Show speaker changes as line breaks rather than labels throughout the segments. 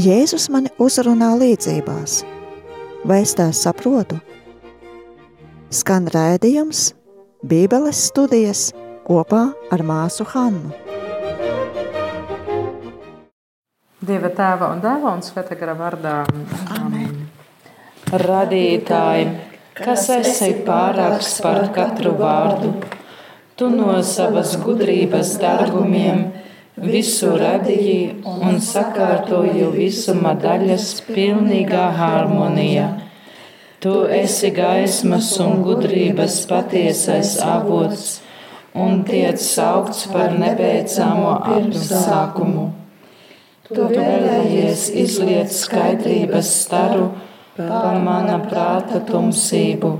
Jēzus mani uzrunā līdzībās. Vai es tās saprotu? Skan rādījums, Bībeles studijas kopā ar māsu Hannu.
Dieva tēva un dēla un svētā gara vārdā.
Amen.
Radītāji, kas esi pārāks par katru vārdu, tu no savas gudrības dārgumiem visu radīji un sakārtoji visuma daļas pilnīgā harmonijā. Tu esi gaismas un gudrības patiesais avots un tiec saukts par nebeidzamo apsākumu. Tu vēlējies izliet skaidrības staru par mana prāta tumsību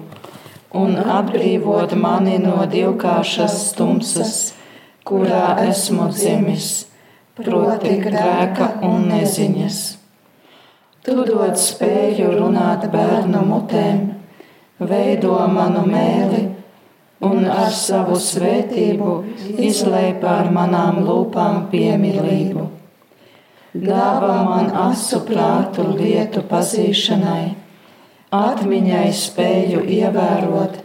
un atbrīvot mani no divkāršas tumsas, kurā esmu dzimis, proti grēka un neziņas. Tu dod spēju runāt bērnu mutēm, veido manu mēli un ar savu svētību izlēj pār manām lūpām piemīlību dāvā man asu prātu lietu pazīšanai, atmiņai spēju ievērot,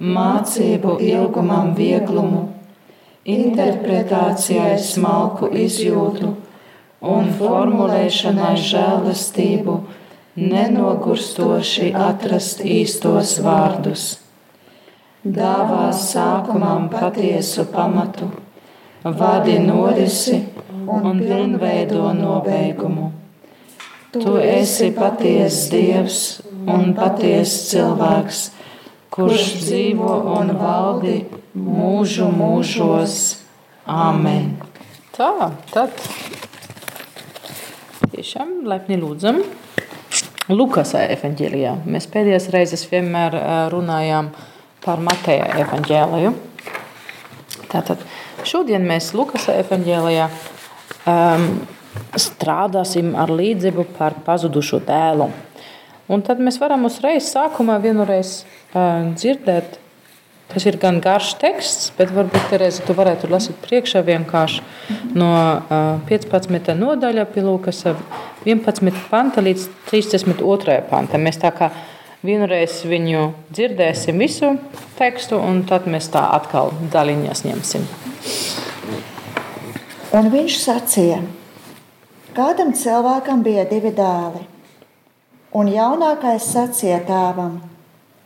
mācību ilgumam vieglumu, interpretācijai smalku izjūtu un formulēšanai žēlastību, nenogurstoši atrast īstos vārdus. Dāvā sākumam patiesu pamatu, vadi norisi un pilnveido nobeigumu. Tu esi patiesa Dievs un patiesa cilvēks, kurš dzīvo un valdi mūžu mūžos. Āmen!
Tā, tad tiešām laipni lūdzam. Lukas evanģēlijā. Mēs pēdējās reizes vienmēr runājām par Mateja evanģēliju. Tātad šodien mēs Lukas evanģēlijā um, strādāsim ar līdzību par pazudušo dēlu. Un tad mēs varam uzreiz sākumā vienreiz uh, dzirdēt, tas ir gan garš teksts, bet varbūt Terēza, tu varētu lasīt priekšā vienkārši no uh, 15. nodaļa pie Lūkas 11. panta līdz 32. panta. Mēs tā kā vienreiz viņu dzirdēsim visu tekstu, un tad mēs tā atkal daļiņās ņemsim.
Un viņš sacīja, kādam cilvēkam bija divi dēli, un jaunākais sacīja tēvam: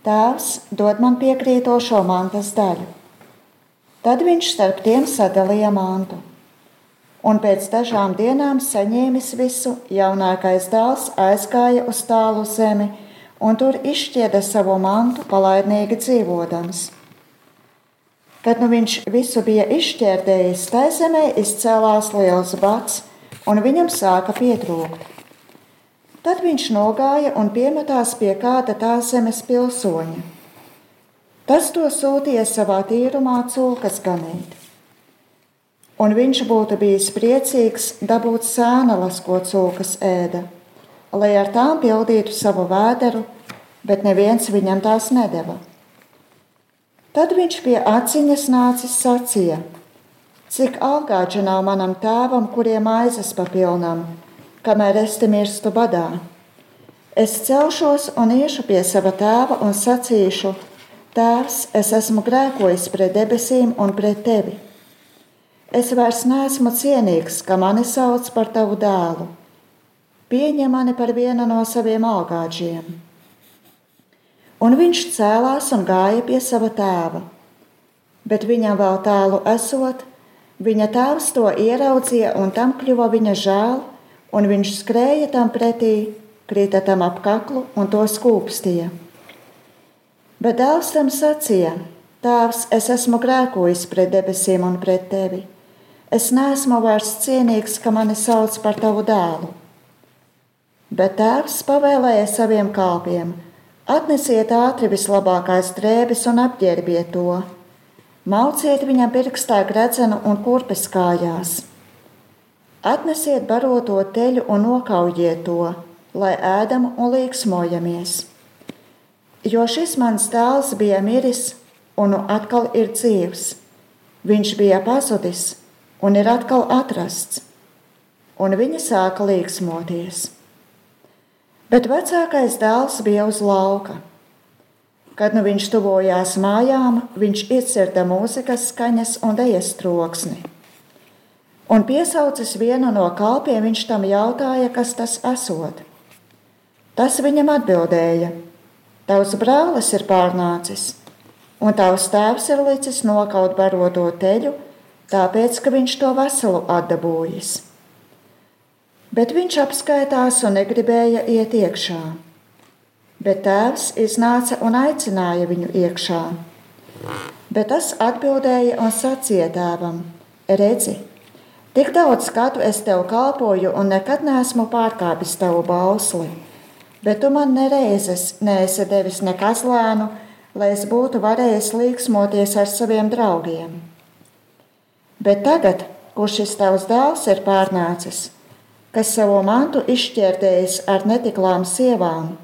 Tēvs, dod man piekrītošo mantas daļu. Tad viņš starp tiem sadalīja mantu. Un pēc dažām dienām saņēmis visu, jaunākais dēls aizgāja uz tālu zemi un tur izšķieda savu mantu, palaidnīgi dzīvodams. Kad nu viņš visu bija izšķērdējis, tā zemē izcēlās liels bats, un viņam sāka pietrūkt. Tad viņš nogāja un piemetās pie kāda tā zemes pilsoņa. Tas to sūtīja savā tīrumā cūkas ganīt. Un viņš būtu bijis priecīgs dabūt sēnelas, ko cūkas ēda, lai ar tām pildītu savu vēderu, bet neviens viņam tās nedeva. Tad viņš pie aciņas nācis sacīja: Cik algāģi nav manam tēvam, kuriem aizes papilnām, kamēr es te mirstu badā. Es celšos un iešu pie sava tēva un sacīšu: Tēvs, es esmu grēkojis pret debesīm un pret tevi. Es vairs neesmu cienīgs, ka mani sauc par tavu dēlu. Pieņem mani par vienu no saviem algāģiem un viņš cēlās un gāja pie sava tēva. Bet viņam vēl tālu esot, viņa tēvs to ieraudzīja, un tam kļuva viņa žēl, un viņš skrēja tam pretī, krita tam ap kaklu un to skūpstīja. Bet dēls tam sacīja: Tēvs, es esmu grēkojis pret debesīm un pret tevi. Es neesmu vairs cienīgs, ka mani sauc par tavu dēlu. Bet tēvs pavēlēja saviem kalpiem: Atnesiet ātri vislabākās drēbes un apģērbiet to. Mauciet viņam pirkstā gredzenu un kurpes kājās. Atnesiet baroto teļu un nokaujiet to, lai ēdam un līksmojamies. Jo šis mans dēls bija miris un nu atkal ir dzīvs. Viņš bija pazudis un ir atkal atrasts. un viņa sāka līksmoties. Bet vecākais dēls bija uz lauka. Kad nu viņš tuvojās mājām, viņš iedzirda mūzikas skaņas un dejas troksni. Un piesaucis vienu no kalpiem, viņš tam jautāja, kas tas esot. Tas viņam atbildēja: Tavs brālis ir pārnācis, un tavs tēvs ir licis nokaut baroto teļu, tāpēc, ka viņš to veselu atdabūjis bet viņš apskaitās un negribēja iet iekšā. Bet tēvs iznāca un aicināja viņu iekšā. Bet tas atbildēja un sacīja tēvam: Redzi, tik daudz gadu es tev kalpoju un nekad neesmu pārkāpis tavu bausli, bet tu man nereizes neesi devis nekas lēnu, lai es būtu varējis līksmoties ar saviem draugiem. Bet tagad, kurš šis tavs dēls ir pārnācis, kas savu mantu izšķērdējis ar netiklām sievām,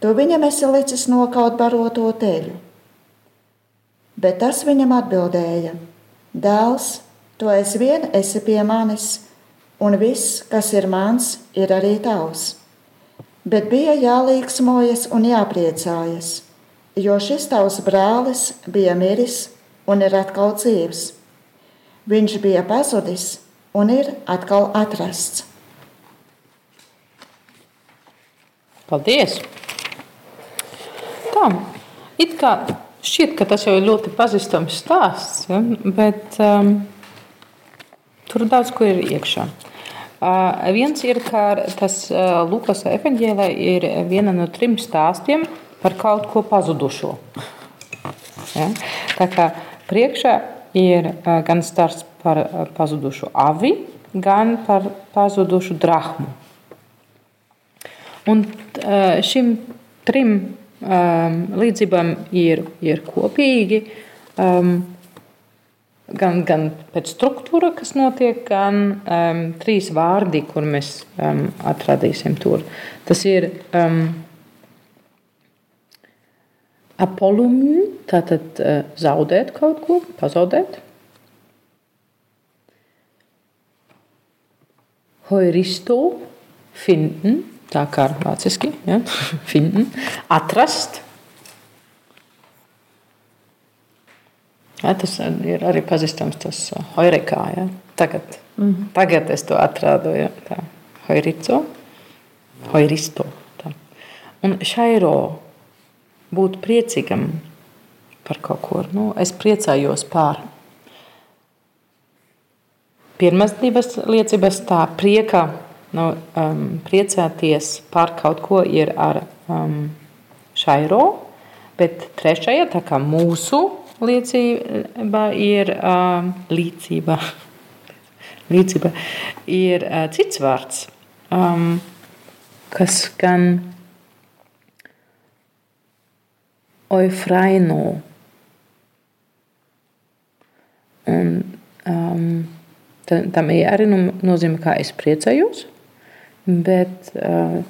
tu viņam esi licis nokaut baroto teļu. Bet tas viņam atbildēja: Dēls, tu aizvien esi pie manis, un viss, kas ir mans, ir arī tavs. Bet bija jālīgsmojas un jāpriecājas, jo šis tavs brālis bija miris un ir atkal dzīvs. Viņš bija pazudis un ir atkal atrasts.
Paldies! Tā, it kā šķiet, ka tas jau ir ļoti pazīstams stāsts, ja? bet um, tur daudz ko ir iekšā. Uh, viens ir, ka tas uh, Lukas evanģēlē ir viena no trim stāstiem par kaut ko pazudušo. Ja? Tā kā priekšā ir uh, gan stāsts par uh, pazudušu avi, gan par pazudušu drahmu. Un šim trim um, līdzībām ir, ir kopīgi um, gan, gan pēc struktūra, kas notiek, gan um, trīs vārdi, kur mēs um, atradīsim tur. Tas ir um, apolumni, tātad uh, zaudēt kaut ko, pazaudēt. Heuristo, finden, tā kā vāciski, ja? finden, atrast. Ja, tas ir arī pazīstams, tas hoirikā. Ja? Tagad, mm -hmm. tagad es to atradu. Ja? Tā, hoirico, hoiristo. Tā. Un šairo būt priecīgam par kaut ko. Nu, es priecājos par. Pirmās divas liecības tā prieka nu, um, priecāties par kaut ko ir ar um, šairo, bet trešajā, tā kā mūsu liecība ir um, līdzība, līdzība ir uh, cits vārds, um, kas gan oifraino. Un, um, tam arī nozīmē, kā es priecājos bet uh,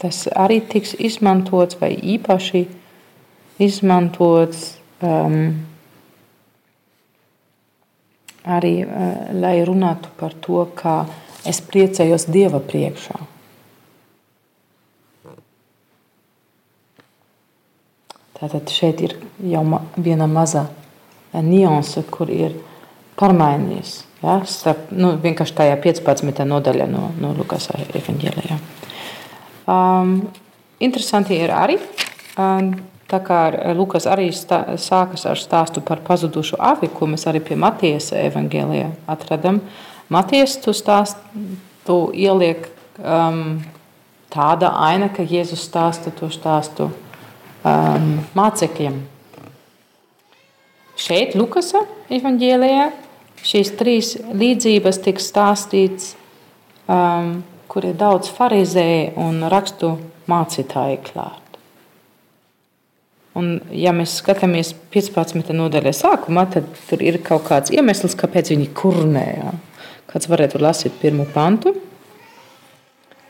tas arī tiks izmantots vai īpaši izmantots um, arī, uh, lai runātu par to, kā es priecājos Dieva priekšā. Tātad šeit ir jau viena maza nianse, kur ir pārmainījies. Ja, starp, nu, vienkārši tajā 15. nodaļā no, no Lukas evanģēlijā. Um, interesanti ir arī, um, tā kā Lukas arī stā, sākas ar stāstu par pazudušu avi, ko mēs arī pie Matijas evanģēlijā atradam. Matijas tu stāstu ieliek um, tāda aina, ka Jēzus stāsta to stāstu um, mācekļiem. Šeit Lukasa evanģēlijā šīs trīs līdzības tiks stāstīts, um, kur ir daudz farizēju un rakstu mācītāju klāt. Un, ja mēs skatāmies 15. nodaļā sākumā, tad tur ir kaut kāds iemesls, kāpēc viņi kurnē. Jā. Kāds varētu lasīt pirmo pantu.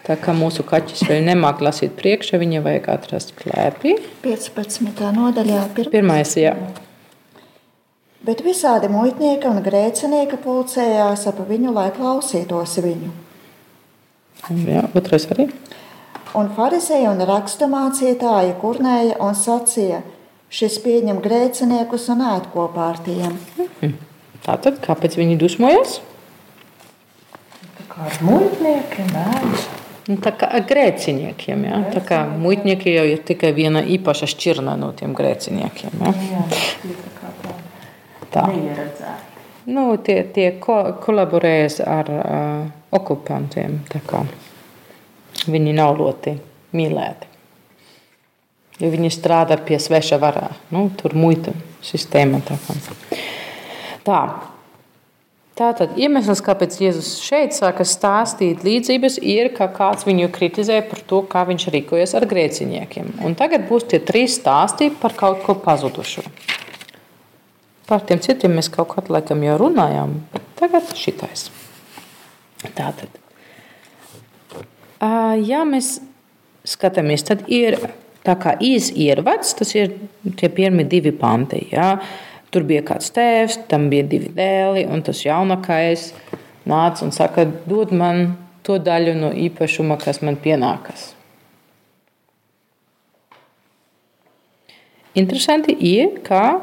Tā kā mūsu kaķis vēl nemāk lasīt priekšā, viņam vajag atrast klēpī.
15. nodaļā.
Pirmais, jā.
bet visādi muitnieki un grēcinieki pulcējās ap viņu, lai klausītos viņu.
Jā, otrais arī.
Un farizēji un raksturmācītāji kurnēja un sacīja, šis pieņem grēciniekus un ēd kopā ar tiem.
Tātad, kāpēc viņi dusmojas?
Kā ar muitniekiem ēd.
Nu, tā kā ar grēciniekiem. Ja? Tā kā muitnieki jau ir tikai viena īpaša šķirne no tiem grēciniekiem. Ja?
Jā, tā.
Nu, tie, tie ko, kolaborējas ar uh, okupantiem. tā kā Viņi nav ļoti mīlēti. Jo viņi strādā pie sveša varā. Nu, tur muita sistēma. Tā kā. Tā. Tātad iemesls, kāpēc Jēzus šeit sāka stāstīt līdzības, ir, ka kāds viņu kritizē par to, kā viņš rīkojas ar grēciniekiem. Un tagad būs tie trīs stāsti par kaut ko pazudušu. Par tiem citiem mēs kaut kādā laikam jau runājām, bet tagad šitais. Tātad. Ja mēs skatāmies, tad ir tā kā īsi iervads, tas ir tie pirmie divi panti. Ja? Tur bija kāds tēvs, tam bija divi dēli, un tas jaunākais nāca un saka, dod man to daļu no īpašuma, kas man pienākas. Interesanti ir, ka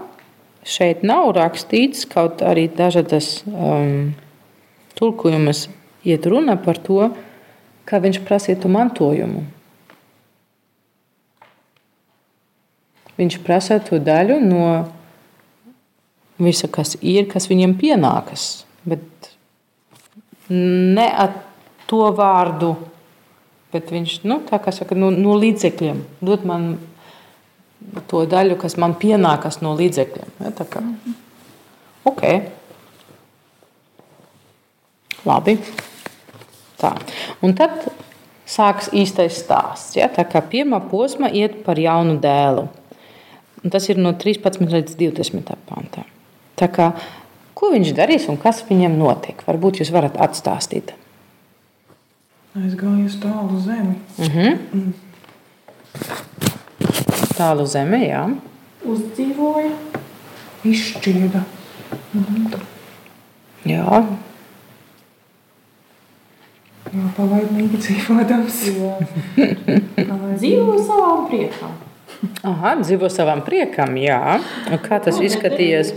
šeit nav rakstīts, kaut arī dažādas um, tulkojumas iet runa par to, ka viņš prasītu mantojumu. Viņš prasa to daļu no visa, kas ir, kas viņam pienākas. Bet ne ar to vārdu, bet viņš nu, saka, no, no līdzekļiem dod man to daļu, kas man pienākas no līdzekļiem. Ja, tā kā. ok. Labi. Tā. Un tad sākas īstais stāsts. Ja? Tā kā pirmā posma iet par jaunu dēlu. Un tas ir no 13 līdz 20 pantā. Tā kā, ko viņš darīs un kas viņam notiek? Varbūt jūs varat atstāstīt.
Aizgāju uz tālu zemi.
Uh -huh. Tālu zeme, jā.
Uzdzīvoja.
Izšķīda.
jā.
Jā, pavaidnīgi dzīvodams.
Dzīvo savām priekām.
Aha, dzīvo savam priekam, jā. Un kā tas izskatījās?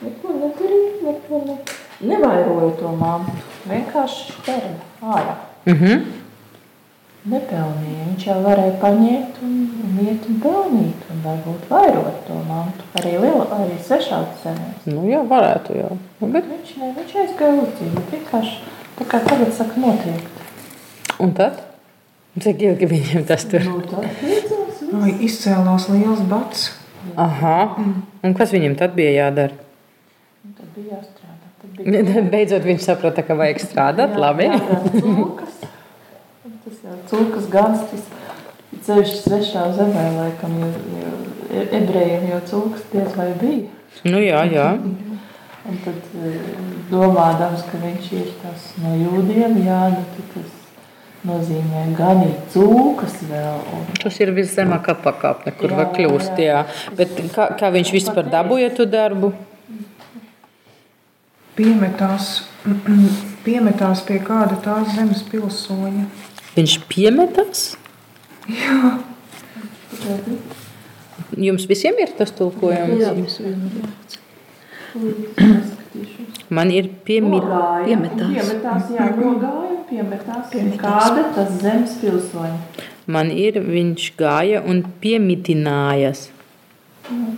Neko nedarīja, neko ne... nevairoja to māmu. Vienkārši ķēra ārā.
Uh -huh.
Nepelnīja. Viņš jau varēja paņemt un, un iet un pelnīt, un varbūt vairot to mantu. Arī, liela, arī svešādas zemēs.
Nu, jā, varētu jau. Bet...
Viņš, ne, viņš aizgāja uzdzīvot. Vienkārši tā kā tagad saka notriekt.
Un tad? Cik ilgi viņiem tas tur?
Nu, viss.
Ai, izcēlās liels bats.
Aha. Un kas viņam tad bija jādara?
Un Tad bija jāstrādā. Tad bija
Beidzot viņš saprata, ka vajag strādāt. Labi.
jābrauc cūkas. Tas jau cūkas gans, tas ceļš svešā zemē, laikam, jo, jo ebrejiem jau cūkas diez vai bija.
Nu, jā, jā.
Un tad eh, domādams, ka viņš ir tas no jūdiem, jā, nu tad tas nozīmē ganīt cūkas vēl. Un,
Tas ir viszemākā pakāpe, kur
Jā,
var kļūst. Jā.
jā.
Bet kā, kā viņš vispār dabūja to darbu?
Piemetās, piemetās pie kāda tās zemes pilsoņa.
Viņš piemetās. Jums visiem ir tas tulkojums. Ir.
Piemetās, jā, nogāja, piemetās. piemetās. Kāda tas zemes pilsoņa?
Man ir viņš gāja un piemitinājās.
Nu.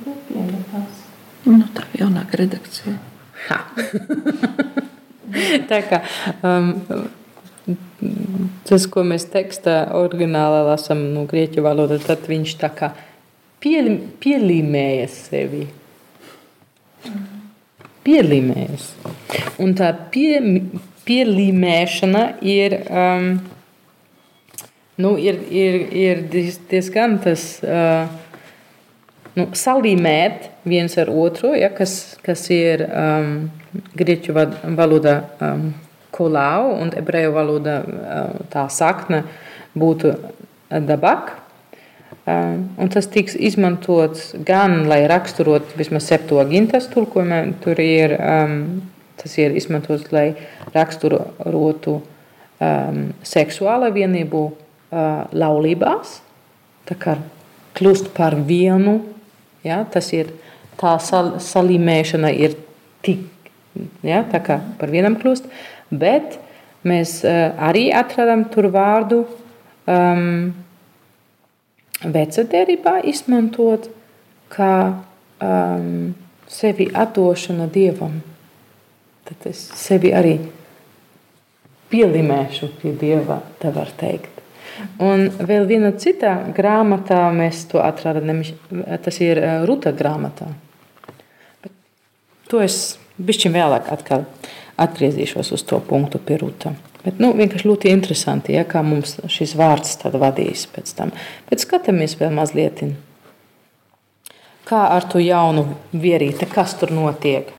Nu, tā ir jaunāka redakcija.
Tā kā um, tas, ko mēs tekstā oriģinālā lasām no grieķu valodas, tad viņš tā kā pie, pielīmēja sevi. Pielīmējas. Un tā pie, pielīmēšana ir, um, nu, ir, ir, ir diez- diezgan tas. Uh, nu, salīmēt viens ar otru, ja, kas, kas ir um, grieķu va- valodā um, kolau un ebreju valodā uh, tā sakne būtu dabak. Un tas tiks izmantots gan, lai raksturotu vismaz septogintas tulkojumā, tur ir, um, tas ir izmantots, lai raksturotu um, seksuālo vienību uh, laulībās, tā kā kļūst par vienu, ja, tas ir tā sal, salīmēšana ir tik, ja, tā kā par vienam kļūst, bet mēs uh, arī atradam tur vārdu um, vecadērībā izmantot kā um, sevi atdošana Dievam. Tad es sevi arī pielimēšu pie Dieva, tā var teikt. Un vēl viena cita grāmatā mēs to atradām, tas ir uh, Ruta grāmatā. Bet to es bišķiņ vēlāk atgriezīšos uz to punktu pie Ruta. Bet, nu, vienkārši ļoti interesanti, ja, kā mums šis vārds vadīs pēc tam. Bet skatāmies vēl mazliet, kā ar to jaunu vierīti, kas tur notiek.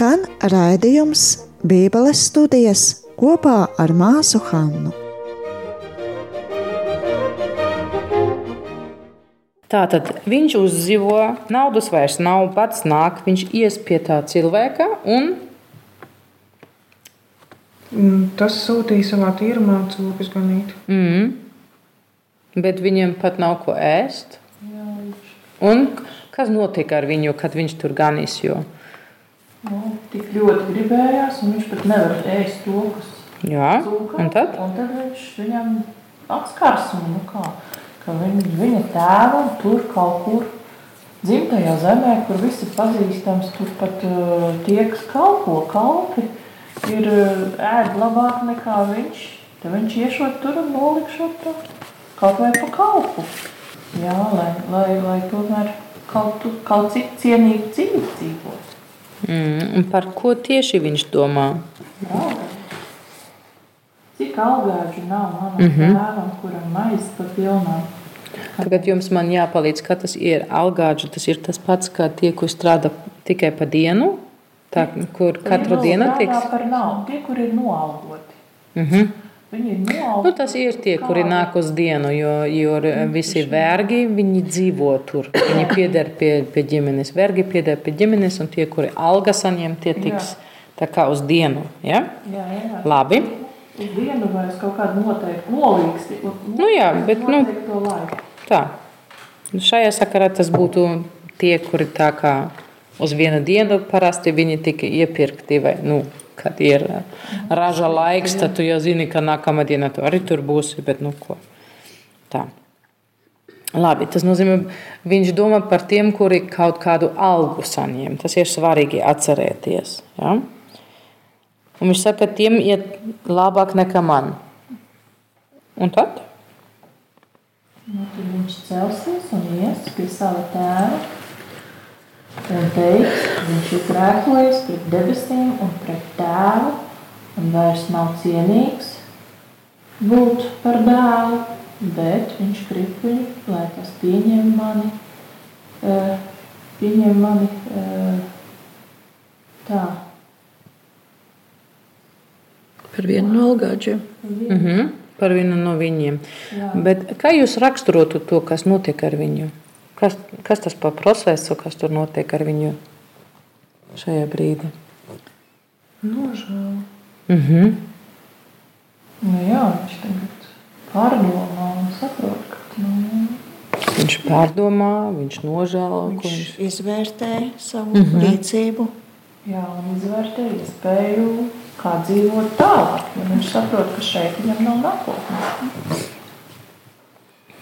Skan raidījums Bībeles studijas kopā ar māsu Hannu.
Tātad viņš uzdzīvo, naudas vairs nav, pats nāk, viņš ies pie tā cilvēka un
Tas sūtīja savā tīrumā cūkas ganīt.
mm, bet viņam pat nav ko ēst. Un kas notika ar viņu, kad viņš tur ganīs? Jo?
Nu, tik ļoti gribējās, un viņš pat nevar ēst to, kas
Jā,
cūka.
un tad?
Un tad viņš viņam atskarsmi, nu kā, ka viņ, viņa tēvam tur kaut kur dzimtajā zemē, kur visi pazīstams, tur pat uh, tie, kas kalpo kalpi, ir uh, ēd labāk nekā viņš. Tad viņš iešot tur un nolikšot to kaut vai pa kalpu. Jā, lai, lai, lai tomēr kaut, kaut cik cienīgu dzīvi dzīvot.
Mm, un par ko tieši viņš domā?
Cik augāģi nav manam mm -hmm. tēvam, kuram maize pa pilnām.
Tagad jums man jāpalīdz, ka tas ir algāģi. Tas ir tas pats, kā tie, kur strādā tikai pa dienu, tā, kur katru dienu
strādā
tiks.
par naudu, tie, kur ir noalgoti.
Mm -hmm. Nu, tas ir tie, kuri nāk uz dienu, jo, jo visi vergi dzīvo tur. Viņi pieder pie, pie ģimenes. Vergi pieder pie ģimenes, un tie, kuri alga saņem, tie tiks uz dienu. Ja?
Jā, jā.
Labi.
Uz dienu vai uz kaut kādu noteiktu nolīgsti.
Nu jā, bet, nu-. Tā. Šajā sakarā tas būtu tie, kuri tā kā uz vienu dienu parasti viņi tika iepirkti. Vai, nu, kad ir eh, raža laiks, tad tu jau zini, ka nākamā diena tu arī tur būsi. Bet, nu, ko. Tā. Labi, tas nozīmē, viņš domā par tiem, kuri kaut kādu algu saņem. Tas ir svarīgi atcerēties. Ja? Un viņš saka, ka tiem iet labāk nekā man. Un tad?
Nu, viņš celsies un ies pie sava tēva. Un teiks, viņš ir grēkojies pret debesīm un pret tēvu. Un vairs nav cienīgs būt par dēlu. Bet viņš grib viņu, lai tas pieņem mani. eh, Pieņem mani eh, tā.
Par vienu no algāģiem.
-hmm. Par vienu no viņiem.
Jā.
Bet kā jūs raksturotu to, kas notiek ar viņu? Kas, kas tas par procesu, kas tur notiek ar viņu? šajā brīdī?
Nožēlu.
Mhm.
Nu, jā, viņš tagad pārdomā un saprot, ka nu,
Viņš pārdomā, viņš nožēlo,
Viņš
viņš
izvērtē savu mm -hmm. rīcību.
jā, un izvērtē iespēju, kā dzīvot tālāk. Jo viņš saprot, ka šeit viņam nav nākotnes.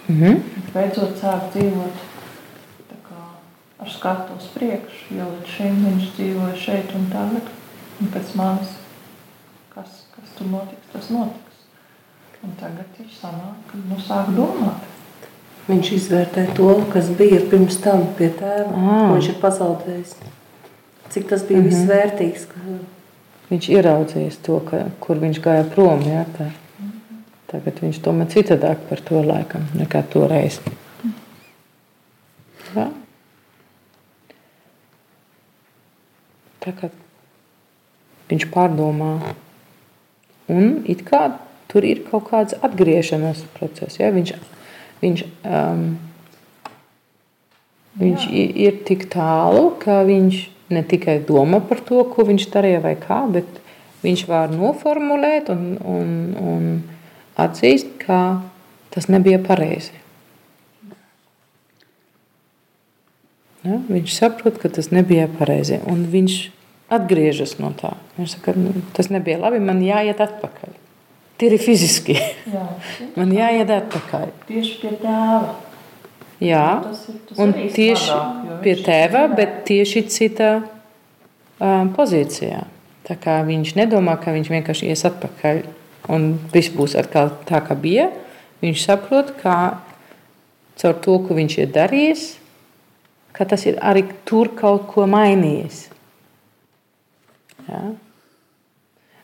Mhm.
Viņš beidzot sāk dzīvot skatu uz priekšu, jo līdz šim viņš dzīvoja šeit un tagad. Un pēc manis, kas, kas tur notiks, tas notiks. Un tagad viņš sanāk, ka nu sāk domāt.
Viņš izvērtē to, kas bija pirms tam pie tēva. Ko Viņš ir pazaudējis. Cik tas bija mm -hmm. visvērtīgs. ka-
Viņš ieraudzījis to, ka, kur viņš gāja prom. Jā, tā. Tagad viņš domā citādāk par to laikam nekā toreiz. Jā. Tā kā viņš pārdomā, un it kā tur ir kaut kāds atgriešanās process. Ja? Viņš, viņš, um, viņš i- ir tik tālu, ka viņš ne tikai domā par to, ko viņš darīja vai kā, bet viņš var noformulēt un, un, un atzīst, ka tas nebija pareizi. Ja? Viņš saprot, ka tas nebija pareizi, un viņš atgriežas no tā. Viņš saka, nu, tas nebija labi, man jāiet atpakaļ. Tīri fiziski.
Jā,
Man jāiet atpakaļ.
tieši pie tēva.
Jā,
Tas ir- tas
un tieši
jo
pie tēva, bet tieši citā um, pozīcijā. Tā kā viņš nedomā, ka viņš vienkārši ies atpakaļ un viss būs atkal tā, kā bija. Viņš saprot, ka caur to, ko viņš ir darījis, ka tas ir arī tur kaut ko mainījis. Ja?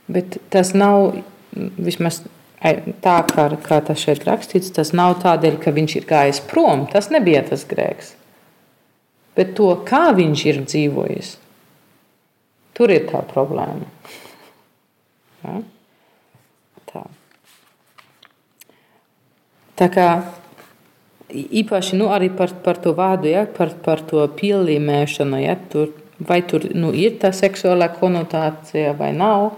Bet tas nav vismaz tā, kā, kā tas šeit rakstīts. Tas nav tādēļ, ka viņš ir gājis prom. Tas nebija tas grēks. Bet to, kā viņš ir dzīvojis, tur ir tā problēma. Ja? Tā. Tā kā īpaši nu, arī par, par to vārdu, ja, par, par to pielīmēšanu, ja, tur, vai tur nu, ir tā seksuālā konotācija vai nav.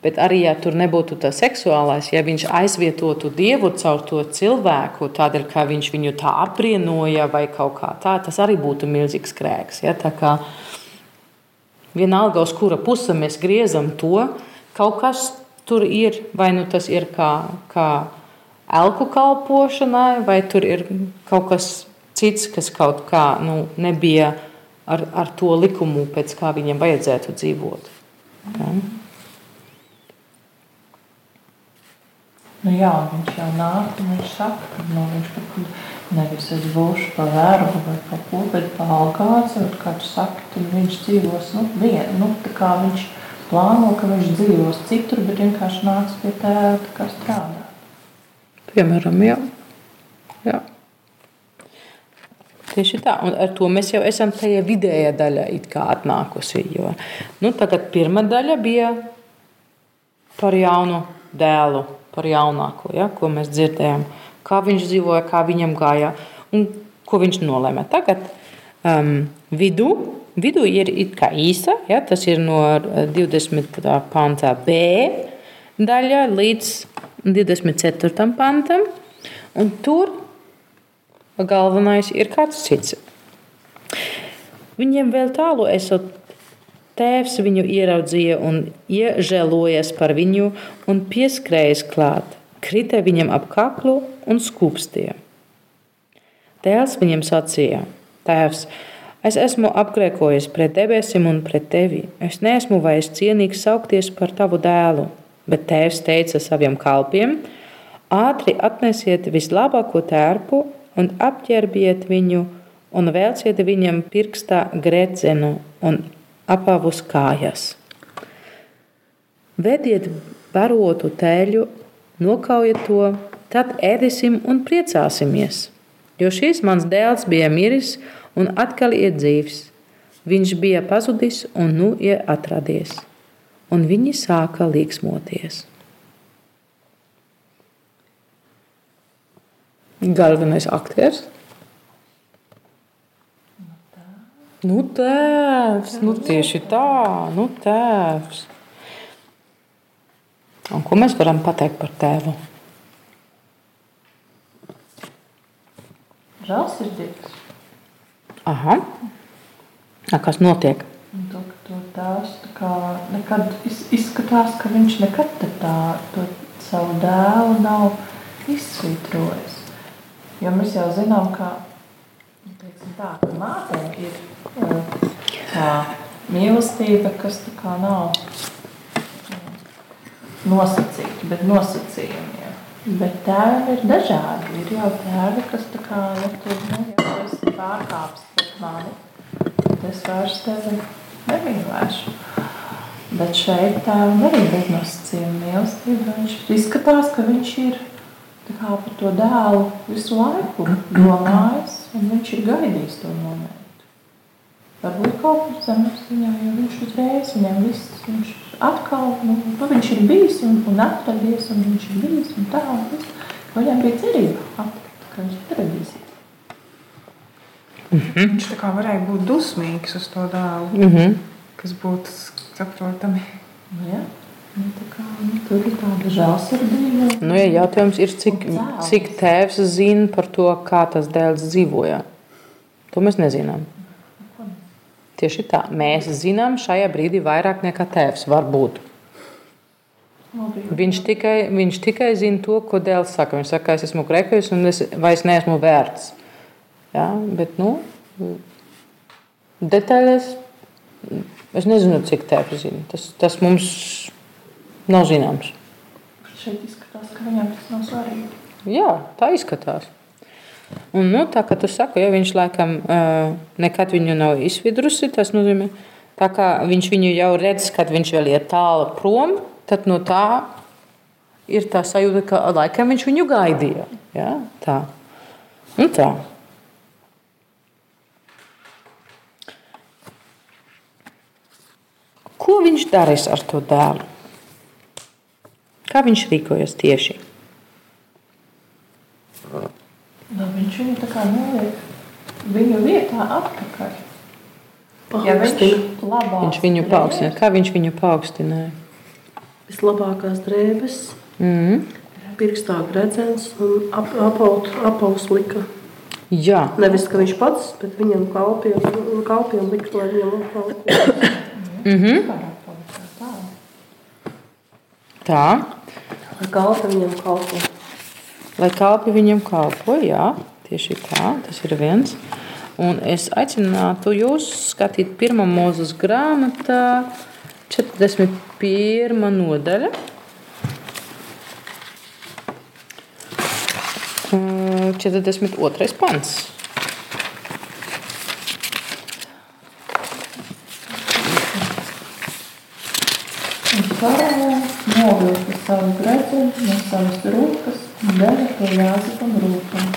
Bet arī, ja tur nebūtu tā seksuālais, ja viņš aizvietotu dievu caur to cilvēku, tādēļ, ka viņš viņu tā apbrīnoja vai kaut kā tā, tas arī būtu milzīgs grēks. Ja? Tā kā vienalga, uz kura puse mēs griezam to, kaut kas tur ir, vai nu tas ir kā, kā elku kalpošanai, vai tur ir kaut kas cits, kas kaut kā nu, nebija ar, ar to likumu, pēc kā viņam vajadzētu dzīvot. Ja?
Nu jā, viņš jau nāk, un viņš saka, ka nu, viņš pat nevis es būšu pa vergu vai pa ko, bet pa algāci, un kā tu saki, tad viņš dzīvos, nu, vien, nu, tā kā viņš plāno, ka viņš dzīvos citur, bet vienkārši nāks pie tēva, tā kā strādā.
Piemēram, jā. Tieši tā, un ar to mēs jau esam tajā vidējā daļā atnākusi. Jo, nu, tagad pirmā daļa bija par jaunu dēlu, par jaunāko, ja, ko mēs dzirdējām. Kā viņš dzīvoja, kā viņam gāja un ko viņš nolēma. Tagad um, vidū, vidū ir īsa, ja, tas ir no 20. pantā B daļa līdz 24. pantam. Un tur galvenais ir kāds cits. Viņiem vēl tālu esot tēvs viņu ieraudzīja un iežēlojies par viņu un pieskrējas klāt, krita viņam ap kaklu un skūpstīja. Tēvs viņam sacīja: Tēvs, es esmu apgrēkojis pret debesīm un pret tevi. Es neesmu vairs cienīgs saukties par tavu dēlu. Bet tēvs teica saviem kalpiem: Ātri atnesiet vislabāko tērpu un apģērbiet viņu, un vēlciet viņam pirkstā grēcenu un apavus kājas. Vediet barotu tēļu, nokaujiet to, tad ēdīsim un priecāsimies. Jo šis mans dēls bija miris un atkal ir dzīvs. Viņš bija pazudis un nu ir atradies. Un viņi sāka līksmoties. Galvenais aktieris. Nu, tēvs, nu tieši tā, nu, tēvs. Un ko mēs varam pateikt par tēvu?
Žēlsirdīgs.
Aha. A, kas notiek?
To, to tēvs kā nekad iz- izskatās, ka viņš nekad tā, to savu dēlu nav izsvītrojis. Jo mēs jau zinām, ka, nu, tā, ka mātei ir eh, tā mīlestība, kas tā kā nav nosacīta, bet nosacījumi. Ja. Bet tēvi ir dažādi. Ir jau tēvi, kas tā kā, tu, nu, ja tu esi pārkāpis pret mani, tad es vairs tevi nemīlēšu. Bet šeit tēvam arī bez nosacījuma mīlestība. Viņš izskatās, ka viņš ir kā par to dēlu visu laiku domājis, un viņš ir gaidījis to momentu. Varbūt kaut kur zemes viņam, jo viņš uzreiz viņam viss, viņš atkal, nu, nu viņš ir bijis un, un atradies, un viņš ir bijis un tā, un viss. Viņam bija cerība atlikt, ka viņš atradīsies.
Viņš tā kā varēja būt dusmīgs uz to dēlu,
Mm -hmm.
kas būtu saprotami.
Nu, ja? Nu, kā, nu, tur ir tāda žēlsirdība.
Nu, ja jautājums ir, cik, cik tēvs zina par to, kā tas dēls dzīvoja. To mēs nezinām. Tieši tā. Mēs zinām šajā brīdī vairāk nekā tēvs var būt. Viņš tikai, viņš tikai zina to, ko dēls saka. Viņš saka, es esmu grēkojis un es vairs neesmu vērts. Ja? Bet, nu, detaļas es nezinu, cik tēvs zina. Tas, tas mums nav zināms.
šeit izskatās, ka viņam tas nav svarīgi.
Jā, tā izskatās. Un, nu, tā kā tu saki, ja viņš laikam uh, nekad viņu nav izvidrusi, tas nozīmē, tā kā viņš viņu jau redz, kad viņš vēl ir tālu prom, tad no tā ir tā sajūta, ka laikam viņš viņu gaidīja. Ja? Tā. Nu, tā. Ko viņš darīs ar to dēlu? Kā viņš rīkojas tieši?
Nu, viņš viņu tā kā noliek viņu vietā atpakaļ. Ja viņš
Viņš viņu paaugstināja. Kā viņš viņu paaugstināja?
vislabākās drēbes,
Mm.
pirkstā gredzens un ap, apaut, apaus lika.
Jā,
Nevis, ka viņš pats, bet viņam kalpiem, kalpiem lika, lai viņam apautu.
tā.
Lai kalpa viņam kalpo.
Lai kalpi viņam kalpo, jā, tieši tā, tas ir viens. Un es aicinātu jūs skatīt pirmā mūzes grāmatā, 41. nodaļa. Uh, 42. pants.
Un faraons novilka savu gredzenu no savas rūkas un deva to Jāzepam rūkam.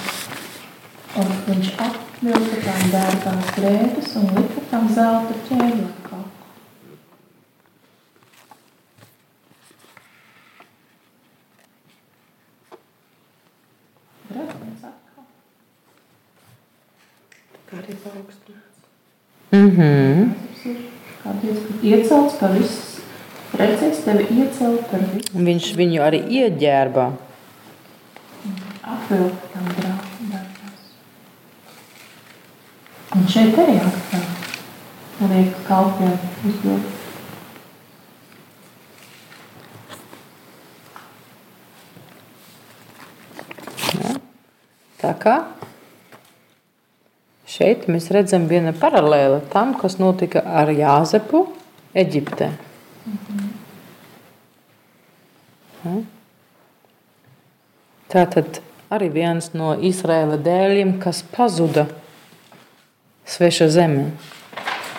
Un viņš apvilka tām dārgās drēbes un lika tam zelta.
Kā arī paaugstināts.
Mm -hmm.
Tas ir kā diezgan iecelts par visas. Redzēs tevi iecelt par visu.
Viņš viņu arī ieģērba.
Apvilkt tam dārgās. Un šeit arī atkal liek kalpiem uzvilkt.
Tā kā šeit mēs redzam viena paralēla tam, kas notika ar Jāzepu Eģiptē. Tā tad arī viens no Izraēla dēļiem, kas pazuda sveša zemē.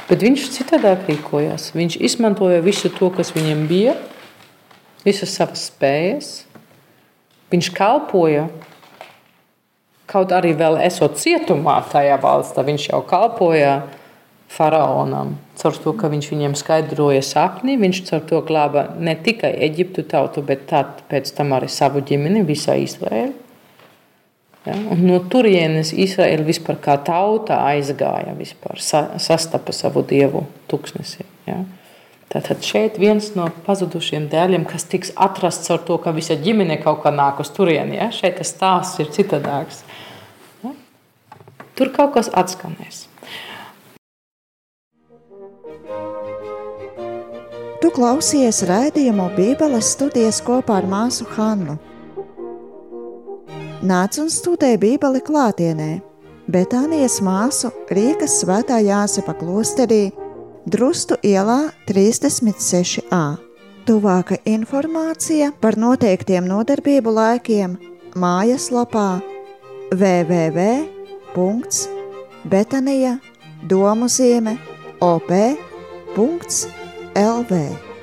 Bet viņš citādāk rīkojās. Viņš izmantoja visu to, kas viņam bija, visas savas spējas. Viņš kalpoja Kaut arī vēl esot cietumā tajā valstī, viņš jau kalpoja faraonam. Caur to, ka viņš viņiem skaidroja sapni, viņš caur to glāba ne tikai Eģiptu tautu, bet pēc tam arī savu ģimeni, visā Izraēlu. Ja? No turienes Izraēla vispār kā tauta aizgāja, vispār, sa, sastapa savu dievu tuksnesi. Ja? Tātad šeit viens no pazudušiem dēļiem, kas tiks atrasts ar to, ka visa ģimene kaut kā nāk uz turieni. Ja? Šeit tas stāsts ir citādāks. Ja? Tur kaut kas atskanēs.
Tu klausies raidījumu Bībeles studijas kopā ar māsu Hannu. Nāc un studē Bībeli klātienē, Betānijas māsu Rīgas svētā Jāsepa klosterī, Drustu ielā 36a. Tuvāka informācija par noteiktiem nodarbību laikiem mājaslapā www.betanija Elve.